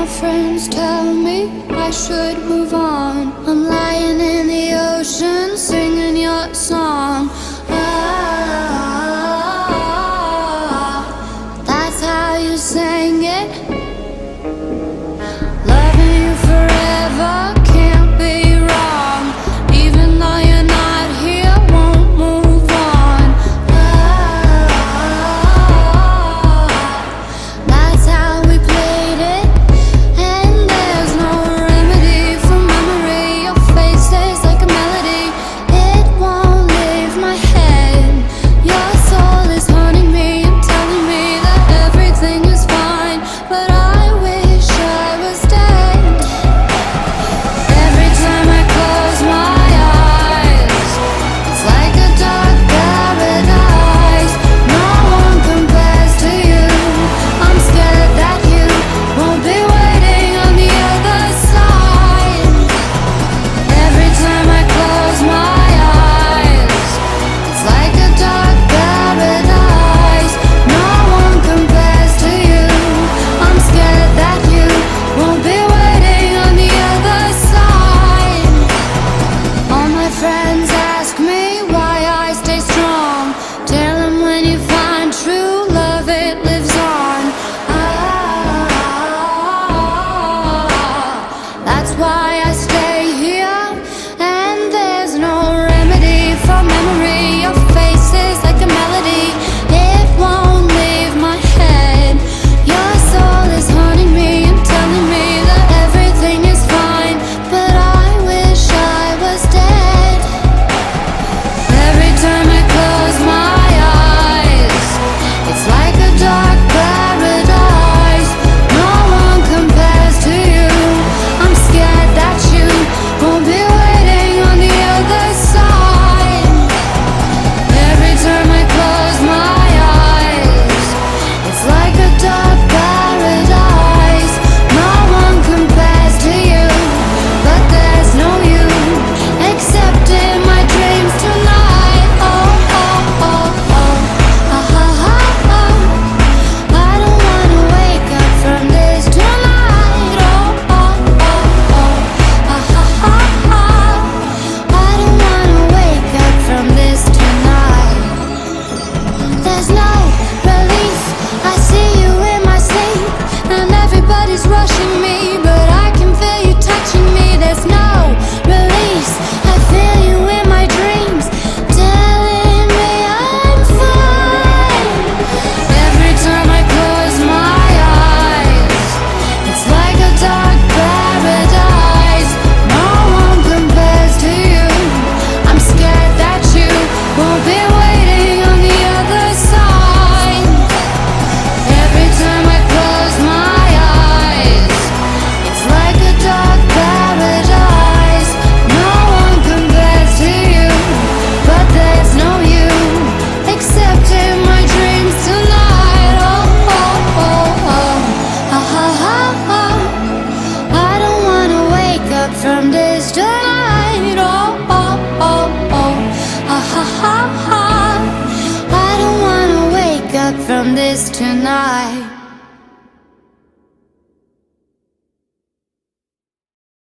my friends tell me I should move on. I'm lying in the ocean singing your song. That's why I from this to. Oh, oh, oh, oh, ah, ha, ha, ha. I don't wanna wake up from this tonight.